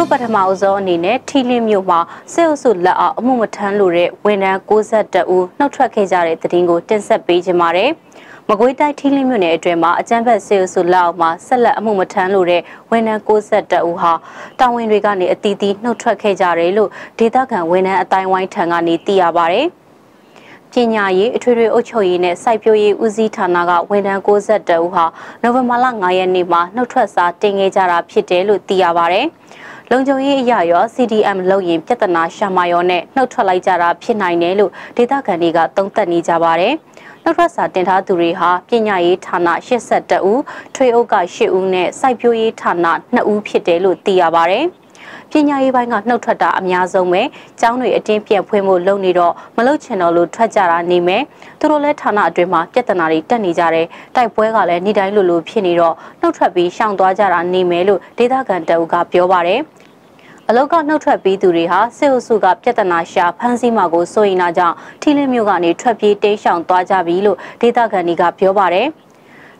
အခုပထမအဆုံးအနေနဲ့ထီလင်းမြို့မှာစစ်အုပ်စုလက်အောက်အမှုမထမ်းလို့တဲ့ဝန်ထမ်း62ဦးနှုတ်ထွက်ခဲ့ကြတဲ့သတင်းကိုတင်ဆက်ပေးကြပါမယ်။မကွေးတိုင်းထီးလင်းမြို့နယ်အတွင်းမှာအကြမ်းဖက်ဆေးအုပ်စုလက်အောက်မှာဆက်လက်အမှုမထမ်းလို့တဲ့ဝန်ထမ်း62ဦးဟာတာဝန်တွေကနေအတီးတီးနှုတ်ထွက်ခဲ့ကြတယ်လို့ဒေသခံဝန်ထမ်းအတိုင်းဝိုင်းထံကနေသိရပါဗျ။ပညာရေးအထွေထွေအုပ်ချုပ်ရေးနဲ့စိုက်ပျိုးရေးဦးစီးဌာနကဝန်ထမ်း62ဦးဟာနိုဝင်ဘာလ9ရက်နေ့မှာနှုတ်ထွက်စာတင်ခဲ့ကြတာဖြစ်တယ်လို့သိရပါဗျ။ လုံခြုံရေးအရာရော CDM လုပ်ရင်ပြဿနာရှာမရောနဲ့နှုတ်ထွက်လိုက်ကြတာဖြစ်နိုင်တယ်လို့ဒေသခံတွေကသုံးသပ်နေကြပါတယ်။နောက်ထပ်စာတင်ထားသူတွေဟာပညာရေးဌာန82ဦးထွေအုပ်က8ဦးနဲ့စိုက်ပျိုးရေးဌာန2ဦးဖြစ်တယ်လို့သိရပါဗျပညာရေးပိုင်းကနှုတ်ထွက်တာအများဆုံးပဲကျောင်းတွေအတင်းပြက်ဖွင့်ဖို့လုပ်နေတော့မလုပ်ချင်တော့လို့ထွက်ကြတာနေမယ်သူတို့လည်းဌာနအတွင်းမှာပြဿနာတွေတက်နေကြတယ်တိုက်ပွဲကလည်းနေ့တိုင်းလိုလိုဖြစ်နေတော့နှုတ်ထွက်ပြီးရှောင်သွားကြတာနေမယ်လို့ဒေသခံတအုပ်ကပြောပါတယ် အလောက်ကနှုတ်ထွက်ပြီးသူတွေဟာစစ်အုပ်စုကပြဿနာရှာဖမ်းဆီးမှာကိုစိုးရိမ်တာကြောင့်ထီလင်းမျိုးကနေထွက်ပြေးတိမ်းရှောင်သွားကြပြီလို့ဒေသခံတွေကပြောပါတယ်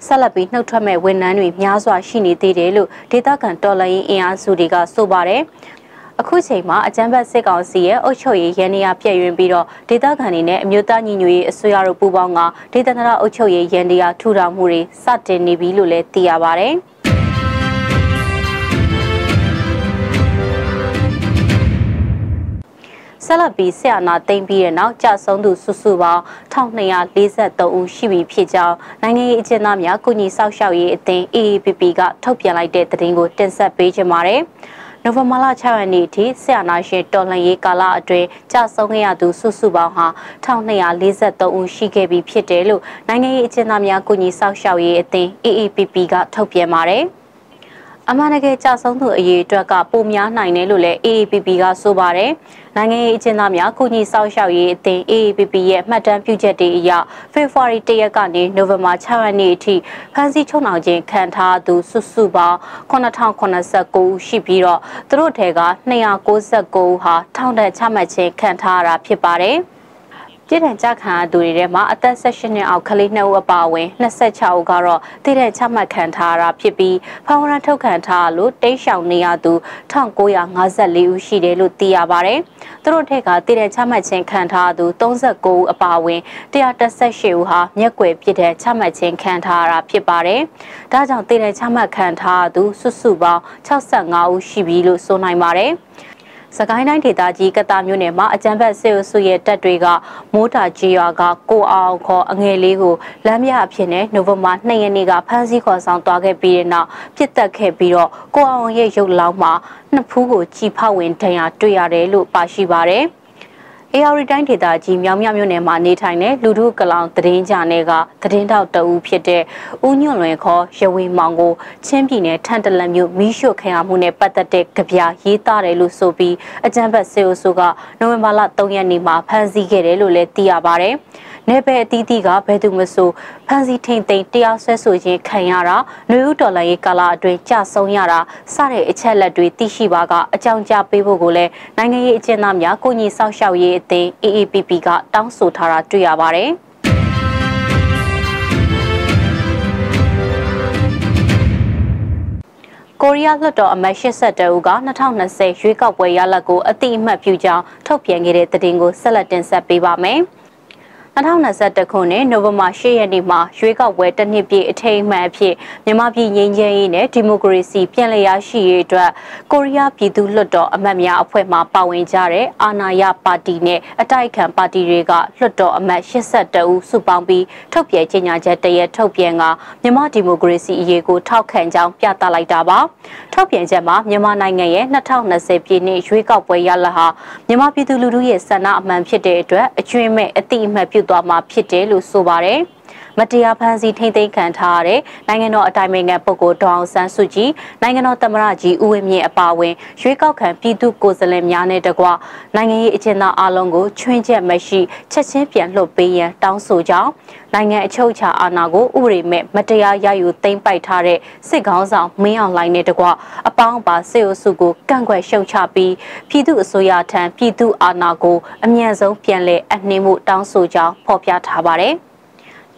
ဆက်လက်ပြီးနှုတ်ထွက်မဲ့ဝန်ထမ်းတွေများစွာရှိနေသေးတယ်လို့ဒေသခံတော်လှန်ရေးအင်အားစုတွေကဆိုပါတယ်အခုချိန်မှာအကြမ်းဖက်စစ်ကောင်စီရဲ့အုပ်ချုပ်ရေးရန်နေရာပြည့်ရင်ပြီးတော့ဒေသခံတွေနဲ့အမျိုးသားညီညွတ်ရေးအစိုးရတို့ပူးပေါင်းကဒေသန္တရအုပ်ချုပ်ရေးရန်နေရာထူထောင်မှုတွေစတင်နေပြီလို့လည်းသိရပါတ ဆက်လက်ပြီးဆရာနာသိမ့်ပြီးတဲ့နောက်ကြာဆုံးသူစုစုပေါင်း1243ဦးရှိပြီဖြစ်ကြောင်းနိုင်ငံရေးအကျဉ်းသားများကုညီဆောက်ရှောက်ရေးအသင်း AAPP ကထုတ်ပြန်လိုက်တဲ့သတင်းကိုတင်ဆက်ပေးချင်ပါတယ်။နိုဝင်ဘာလ6ရက်နေ့ထိဆရာနာရှင်တော်လှန်ရေးကာလအတွင်းကြာဆုံးခဲ့ရသူစုစုပေါင်းဟာ1243ဦးရှိခဲ့ပြီဖြစ်တယ်လို့နိုင်ငံရေးအကျဉ်းသားများကုညီဆောက်ရှောက်ရေးအသင်း AAPP ကထုတ်ပြန်ပါတယ်။အမှန်တကယ်ကြဆုံးသူအရေးအတွက်ကပိုများနိုင်တယ်လို့လည်း AAPP ကဆိုပါတယ်။ နိုင်ငံရေးအကျဉ်းသားများကုညီဆောက်ရှောက်ရေးအသင်း AAPP ရဲ့မှတ်တမ်းပြုချက်တွေအရဖေဖော်ဝါရီ၁ရက်ကနေနိုဝင်ဘာ6ရက်နေ့အထိဖမ်းဆီးချုပ်နှောင်ခြင်းခံထားသူစုစုပေါင်း9089ဦးရှိပြီးတော့သူတို့ထဲက299ဦးဟာထောင်ဒဏ်ချမှတ်ခြင်းခံထားရတာဖြစ်ပါတယ်။ ပြည်ထောင်ကြခံရသူတွေထဲမှာအသက်16နှစ်အောက်ကလေး2ဦးအပါအဝင်26ဦးကတော့တည်တဲ့ချမှတ်ခံထားရတာဖြစ်ပြီးဖောင်ရန်ထုတ်ခံထားလို့တိတ်ရှောင်နေရသူ1954ဦးရှိတယ်လို့သိရပါတယ်။သူတို့ထက်ကတည်တဲ့ချမှတ်ခြင်းခံထားသူ39ဦးအပါအဝင်118ဦးဟာမျက်ွယ်ပြစ်တဲ့ချမှတ်ခြင်းခံထားရတာဖြစ်ပါတယ်။ဒါကြောင့်တည်တဲ့ချမှတ်ခံထားသူစုစုပေါင်း65ဦးရှိပြီလို့ဆိုနိုင်ပါတယ်။ စကိုင်းတိုင်းဒေသကြီးကတာမြို့နယ်မှာအကြံဖက်စစ်အုပ်စုရဲ့တပ်တွေကမိုးတာကြီးရွာကကိုအောင်ခေါ်အငယ်လေးကိုလမ်းမြအဖြစ်နဲ့နိုဝင်ဘာ2ရက်နေ့ကဖမ်းဆီးခေါ်ဆောင်သွားခဲ့ပြီးတဲ့နောက်ပြစ်တက်ခဲ့ပြီးတော့ကိုအောင်ရဲ့ရုပ်လောင်းမှာနှစ်ဖူးကိုကြီးဖောက်ဝင်ဒဏ်ရာတွေ့ရတယ်လို့ပါရှိပါတယ်။ အေယာရီတိုင်းဒေသကြီးမြောင်မြမြို့နယ်မှာနေထိုင်တဲ့လူထုကလောင်သတင်းကြနယ်ကသတင်းတောက်တအူးဖြစ်တဲ့ဦးညွန့်လွင်ခေါ်ရဝေမောင်ကိုချင်းပြည်နယ်ထန်တလန်မြို့မီးရှို့ခံရမှုနဲ့ပတ်သက်တဲ့ကြပြရေးသားတယ်လို့ဆိုပြီးအကြံဖက်စေအိုဆိုကနိုဝင်ဘာလ3ရက်နေ့မှာဖမ်းဆီးခဲ့တယ်လို့လည်းသိရပါဗျ။နယ်ပယ်အသီးသီးကဘယ်သူမဆိုဖမ်းဆီးထိန်သိမ်းတရားစွဲဆိုခြင်းခံရတာနှွေဦးတော်လှန်ရေးကာလအတွင်းကြဆုံးရတာစတဲ့အချက်လက်တွေသိရှိပါကအကြောင်းကြားပေးဖို့ကိုလည်းနိုင်ငံရေးအကျဉ်းသားများကိုညီဆောက်ရှောက်ရေးအသင်း AAPP ကတောင်းဆိုထားတာတွေ့ရပါတယ်။ကိုရီးယားလွှတ်တော်အမတ်82ဦးက2020ရွေးကောက်ပွဲရလဒ်ကိုအတိအမှတ်ပြုကြောင်းထုတ်ပြန်ခဲ့တဲ့သတင်းကိုဆက်လက်တင်ဆက်ပေးပါမယ်။ 2021ခုနှစ်နိုဝင်ဘာ10ရက်နေ့မှာရွေးကောက်ပွဲတစ်နှစ်ပြည့်အထိမ်းအမှတ်အဖြစ်မြန်မာပြည်ငြိမ်းချမ်းရေးနဲ့ဒီမိုကရေစီပြန်လည်ရရှိရေးအတွက်ကိုရီးယားပြည်သူ့လွှတ်တော်အမတ်များအဖွဲ့မှပါဝင်ကြတဲ့အာဏာရပါတီနဲ့အတိုက်အခံပါတီတွေကလွှတ်တော်အမတ်82ဦးစုပေါင်းပြီးထုတ်ပြန်ကြေညာချက်တရက်ထုတ်ပြန်ကမြန်မာဒီမိုကရေစီအရေးကိုထောက်ခံကြောင်းပြသလိုက်တာပါထုတ်ပြန်ချက်မှာမြန်မာနိုင်ငံရဲ့2020ပြည်နှစ်ရွေးကောက်ပွဲရလဒ်ဟာမြန်မာပြည်သူလူထုရဲ့ဆန္ဒအမှန်ဖြစ်တဲ့အတွက်အကျွင့်မဲ့အတိအမှတ်ပြုသွားမှာဖြစ်တယ်လို့ဆိုပါတယ်။ မတရားဖန်ဆီးထိမ့်သိမ်းခံထားရတဲ့နိုင်ငံတော်အတိုင်ပင်ခံပုဂ္ဂိုလ်ဒေါအောင်ဆန်းစုကြည်နိုင်ငံတော်သမ္မတကြီးဦးဝင်းမြင့်အပါအဝင်ရွေးကောက်ခံပြည်သူကိုယ်စားလှယ်များနဲ့တကွနိုင်ငံရေးအကျဉ်းသားအလုံးကိုချွင်းချက်မရှိချက်ချင်းပြန်လွှတ်ပေးရန်တောင်းဆိုကြောင်းနိုင်ငံအချုပ်အခြာအာဏာကိုဥပဒေမဲ့မတရားရယူသိမ်းပိုက်ထားတဲ့စစ်ကောင်းဆောင်မင်းအောင်လှိုင်နဲ့တကွအပေါင်းပါစစ်အုပ်စုကိုကန့်ကွက်ရှုံချပြီးပြည်သူအစိုးရထံပြည်သူအာဏာကိုအမြန်ဆုံးပြန်လည်အနှင်းမှုတောင်းဆိုကြောင်းဖော်ပြထားပါတယ်။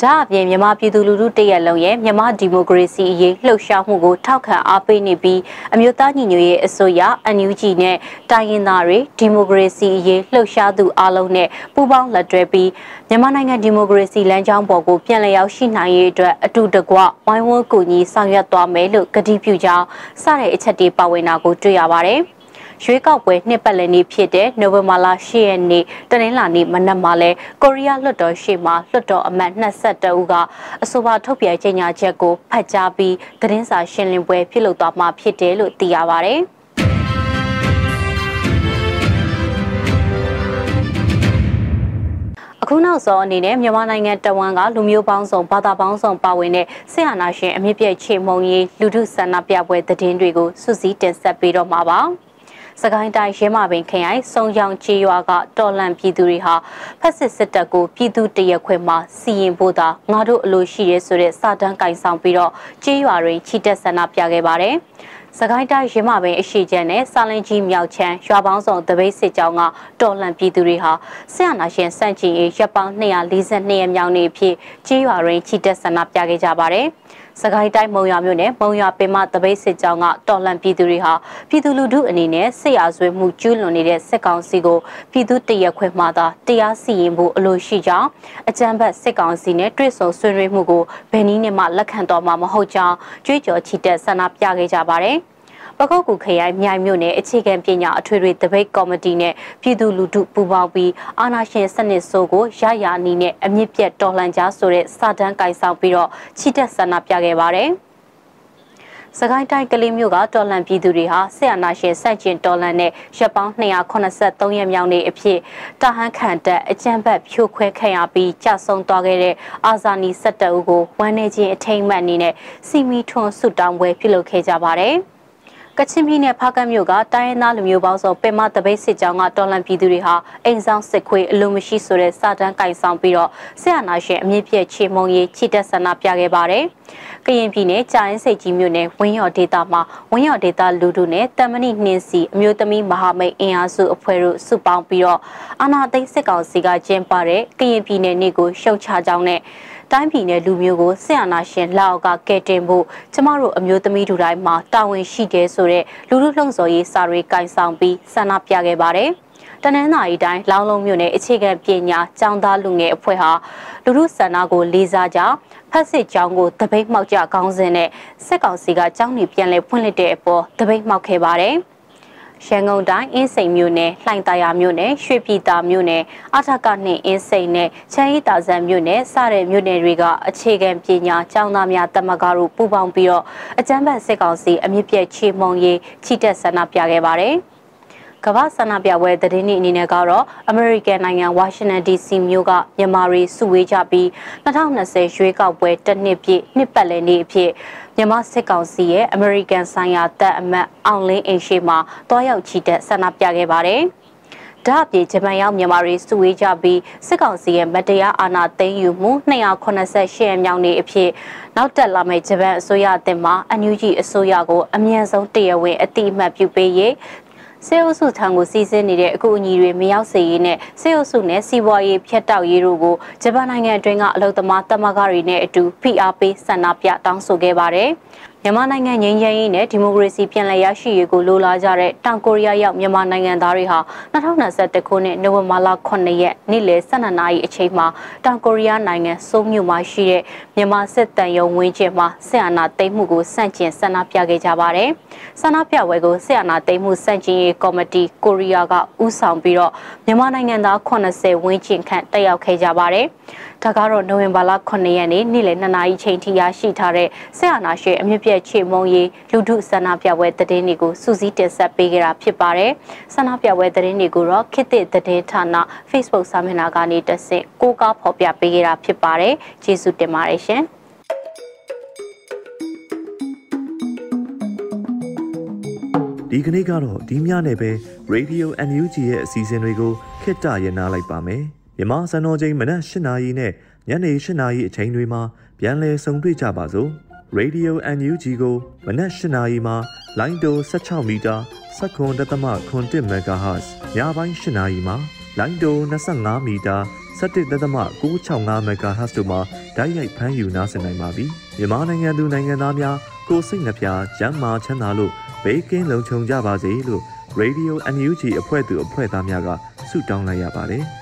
ဒါအပြင်မြန်မာပြည်သူလူထုတရက်လုံးရဲ့မြန်မာဒီမိုကရေစီအရေးလှုပ်ရှားမှုကိုထောက်ခံအားပေးနေပြီးအမျိုးသားညီညွတ်ရေးအစိုးရ NUG နဲ့တိုင်းရင်းသားတွေဒီမိုကရေစီအရေးလှုပ်ရှားသူအလုံးနဲ့ပူးပေါင်းလက်တွဲပြီးမြန်မာနိုင်ငံဒီမိုကရေစီလမ်းကြောင်းပေါ်ကိုပြန်လည်ရောက်ရှိနိုင်ရေးအတွက်အတူတကွဝိုင်းဝန်းကူညီဆောင်ရွက်သွားမယ်လို့ကတိပြုကြောင်းစတဲ့အချက်တွေပါဝင်တာကိုတွေ့ရပါတယ်။ ရွေးကောက်ပွဲနှစ်ပတ်လည်နေ့ဖြစ်တဲ့နိုဝင်ဘာလ10ရက်နေ့တနင်္လာနေ့မနက်မှာလဲကိုရီးယားလွှတ်တော်ရှေ့မှာလွှတ်တော်အမတ်22ဦးကအဆိုပါထုတ်ပြန်ကြေညာချက်ကိုဖတ်ကြားပြီးသတင်းစာရှင်းလင်းပွဲပြုလုပ်သွားမှာဖြစ်တယ်လို့သိရပါဗျ။အခုနောက်ဆုံးအနေနဲ့မြန်မာနိုင်ငံတဝန်ကလူမျိုးပေါင်းစုံဘာသာပေါင်းစုံပါဝင်တဲ့ဆရာနာရှင်အမြင့်ပြည့်ချေမုံရေးလူထုဆန္ဒပြပွဲသတင်းတွေကိုစုစည်းတင်ဆက်ပေးတော့မှာပါ။ စကိုင်းတိုင်းရဲမပင်ခရိုင်စုံရောင်ချေရွာကတော်လန်ပြည်သူတွေဟာဖက်စစ်စစ်တပ်ကိုပြည်သူတရက်ခွဲမှာစီရင်ဖို့သာငါတို့အလိုရှိရဲဆိုတဲ့စာတမ်းကင်ဆောင်ပြီးတော့ချေရွာတွင်ချီတက်ဆန္ဒပြခဲ့ပါတယ်။စကိုင်းတိုင်းရင်းမပင်အရှိချမ်းနဲ့စာလင်းကြီးမြောက်ချမ်းရွာပေါင်းစုံတပိတ်စစ်ကြောင်းကတော်လှန်ပြည်သူတွေဟာဆရာနာရှင်စန့်ကျင်ရေးရပ်ပေါင်း242ရက်မြောက်နေ့ဖြစ်ကြေးရွာရင်းချီတက်ဆန္ဒပြခဲ့ကြပါတယ်။ စကိုင်းတိုင်းမုံရွာမြို့နယ်မုံရွာပင်မတပိတ်စစ်ကြောင်းကတော်လှန်ပြည်သူတွေဟာပြည်သူလူထုအနေနဲ့စစ်ရာဇဝဲမှုကျူးလွန်နေတဲ့စစ်ကောင်စီကိုပြည်သူတရက်ခွဲမှသာတရားစီရင်ဖို့အလိုရှိကြောင်းအကြမ်းဖက်စစ်ကောင်စီနဲ့တွေ့ဆုံဆွေးနွေးမှုကိုဘယ်နည်းနဲ့မှလက်ခံတော့မှာမဟုတ်ကြောင်းကြွေးကြော်ချီတက်ဆန္ဒပြခဲ့ကြပါတယ်။ ပကောက်ကူခရိုင်မြိုင်မြို့နယ်အခြေခံပညာအထွေထွေတပိတ်ကော်မတီနဲ့ပြည်သူလူထုပူးပေါင်းပြီးအာဏာရှင်စနစ်ဆိုးကိုရရအနီးနဲ့အမြင့်ပြတ်တော်လှန်ကြဆိုတဲ့စာတမ်းကိုင်ဆောင်ပြီးတော့ချီတက်ဆန္ဒပြခဲ့ပါတယ်။စကိုင်းတိုင်းကလေးမျိုးကတော်လန်ပြည်သူတွေဟာဆရာနာရှင်စန့်ကျင်တော်လန်နဲ့ရပ်ပေါင်း283ရက်မြောက်နေ့အဖြစ်တဟန်းခံတက်အကြံဘက်ဖြိုခွဲခံရပြီးကြာဆုံးသွားခဲ့တဲ့အာဇာနည်၁၁ဦးကိုဝမ်းနေခြင်းအထိမ်းအမှတ်အနေနဲ့စီမီထွန်းဆုတောင်းပွဲပြုလုပ်ခဲ့ကြပါတယ်။ ကချင်ပြည်နယ်ဖားကတ်မြို့ကတိုင်းရင်းသားလူမျိုးပေါင်းစုံပင်မတပိတ်စစ်ကြောင်းကတော်လန်ပြည်သူတွေဟာအိမ်ဆောင်စစ်ခွေးအလိုမရှိဆိုတဲ့စာတမ်းကင်ဆောင်ပြီးတော့ဆရာနာရှင်အမြင့်ပြည့်ချေမုံရေးချီတက်ဆန္ဒပြခဲ့ပါတယ်။ကရင်ပြည်နယ်ကြာရင်စိတ်ကြီးမြို့နယ်ဝင်းရော်ဒေတာမှာဝင်းရော်ဒေတာလူထုနဲ့တမဏိနှင်းစီအမျိုးသမီးမဟာမိတ်အင်အားစုအဖွဲ့တို့စုပေါင်းပြီးတော့အာနာသိန်းစစ်ကောင်စီကကျင်းပတဲ့ကရင်ပြည်နယ်နေ့ကိုရှုံချကြောင်းနဲ့ တိုင်းပြည်နယ်လူမျိုးကိုဆင်အာနာရှင်လောက်အောက်ကကဲတင်ဖို့ကျမတို့အမျိုးသမီးတို့တိုင်းမှာတာဝန်ရှိတယ်ဆိုတဲ့လူလူလှုံ့ဆော်ရေးစာတွေကင်ဆောင်ပြီးဆန္ဒပြခဲ့ပါတယ်။တနင်္သာရီတိုင်းလောင်းလုံးမြို့နယ်အခြေခံပညာကျောင်းသားလူငယ်အဖွဲ့ဟာလူလူဆန္ဒကိုလေးစားကြဖက်စစ်ကျောင်းကိုတပိတ်မှောက်ကြကောင်းစဉ်နဲ့စက်ကောင်စီကကျောင်းနေပြန်လဲဖွင့်လှစ်တဲ့အပေါ်တပိတ်မှောက်ခဲ့ပါတယ်။ ရန်ကုန်တိုင်းအင်းစိန်မြို့နယ်လှိုင်သာယာမြို့နယ်ရွှေပြည်သာမြို့နယ်အထကနှင့်အင်းစိန်နယ်ချမ်းရီတာဇန်မြို့နယ်စတဲ့မြို့နယ်တွေကအခြေခံပညာကျောင်းသားများတမကတို့ပူးပေါင်းပြီးတော့အကြမ်းဖက်စစ်ကောင်စီအမြင့်ပြည့်ချေမှုန်ရေးချီတက်ဆန္ဒပြခဲ့ပါတယ်။ကမ္ဘာဆန္ဒပြပွဲသတင်းအနေနဲ့ကတော့အမေရိကန်နိုင်ငံဝါရှင်တန် DC မြို့ကမြန်မာတွေစုဝေးကြပြီး2020ရွေးကောက်ပွဲတစ်နှစ်ပြည့်နှစ်ပတ်လည်နေ့အဖြစ် မြန်မာစစ်ကောင်စီရဲ့အမေရိကန်ဆိုင်ရာတပ်အမတ်အောင်လင်းအိမ်ရှိမှာတွားရောက်ချီတက်ဆန္ဒပြခဲ့ပါတယ်။ဒါ့အပြင်ဂျပန်ရောက်မြန်မာတွေစုဝေးကြပြီးစစ်ကောင်စီရဲ့မတရားအာဏာသိမ်းယူမှု288ရက်မြောက်နေ့အဖြစ်နောက်တက်လာမယ့်ဂျပန်အစိုးရအသစ်မှာအန်ယူဂျီအစိုးရကိုအမြန်ဆုံးတရားဝင်အတိအမှတ်ပြုပေးရေး စေအုပ်စုထံကိုစီးဆင်းနေတဲ့အကူအညီတွေမရောက်စေရေးနဲ့စေအုပ်စုနဲ့စီးပွားရေးဖျက်တောက်ရေးတို့ကိုဂျပန်နိုင်ငံအတွင်းကအလုံသမားတမကတွေနဲ့အတူဖိအားပေးဆန္ဒပြတောင်းဆိုခဲ့ပါတယ်။ မြန်မာနိုင်ငံငြိမ်းချမ်းရေးနဲ့ဒီမိုကရေစီပြန်လည်ရရှိရေးကိုလိုလားကြတဲ့တောင်ကိုရီးယားရောက်မြန်မာနိုင်ငံသားတွေဟာ2021ခုနှစ်နိုဝင်ဘာလ9ရက်နေ့လယ်12နာရီအချိန်မှာတောင်ကိုရီးယားနိုင်ငံစိုးမြို့မှာရှိတဲ့မြန်မာစစ်တမ်းရုံဝင်းကျင်မှာစစ်အာဏာသိမ်းမှုကိုစန့်ကျင်ဆန္ဒပြခဲ့ကြပါတယ်။ဆန္ဒပြပွဲကိုစစ်အာဏာသိမ်းမှုစန့်ကျင်ရေးကော်မတီကိုရီးယားကဦးဆောင်ပြီးတော့မြန်မာနိုင်ငံသား80ဝန်းကျင်ခန့်တက်ရောက်ခဲ့ကြပါတယ်။ ဒါကတော့နိုဝင်ဘာလ9ရက်နေ့နေ့လယ်2နာရီချိန်ထိရရှိထားတဲ့ဆက်အာဏာရှင်အမြင့်ပြည့်ချေမုံရေးလူထုဆန္ဒပြပွဲသတင်းတွေကိုစူးစီးတင်ဆက်ပေးကြတာဖြစ်ပါတယ်။ဆန္ဒပြပွဲသတင်းတွေကိုတော့ခေတ်သစ်သတင်းဌာန Facebook စာမျက်နှာကနေတဆင့်ကိုးကားဖော်ပြပေးကြတာဖြစ်ပါတယ်။ကျေးဇူးတင်ပါတယ်ရှင်။ဒီကနေ့ကတော့ဒီညနေပဲ Radio NUG ရဲ့အစီအစဉ်တွေကိုခਿੱတရနာလိုက်ပါမယ်။ မြန်မာစံတော်ချိန်မနက်၈နာရီနဲ့ညနေ၈နာရီအချိန်တွေမှာပြန်လည်ဆုံတွေ့ကြပါစို့ Radio NUG ကိုမနက်၈နာရီမှာလိုင်းတို16မီတာ7.7 MHz ညပိုင်း၈နာရီမှာလိုင်းတို25မီတာ17.665 MHz တို့မှာဓာတ်ရိုက်ဖမ်းယူနားဆင်နိုင်ပါပြီမြန်မာနိုင်ငံသူနိုင်ငံသားများကိုစိတ်နှပြကျန်းမာချမ်းသာလို့ဘေးကင်းလုံခြုံကြပါစေလို့ Radio NUG အဖွဲ့သူအဖွဲ့သားများကဆုတောင်းလိုက်ရပါတယ်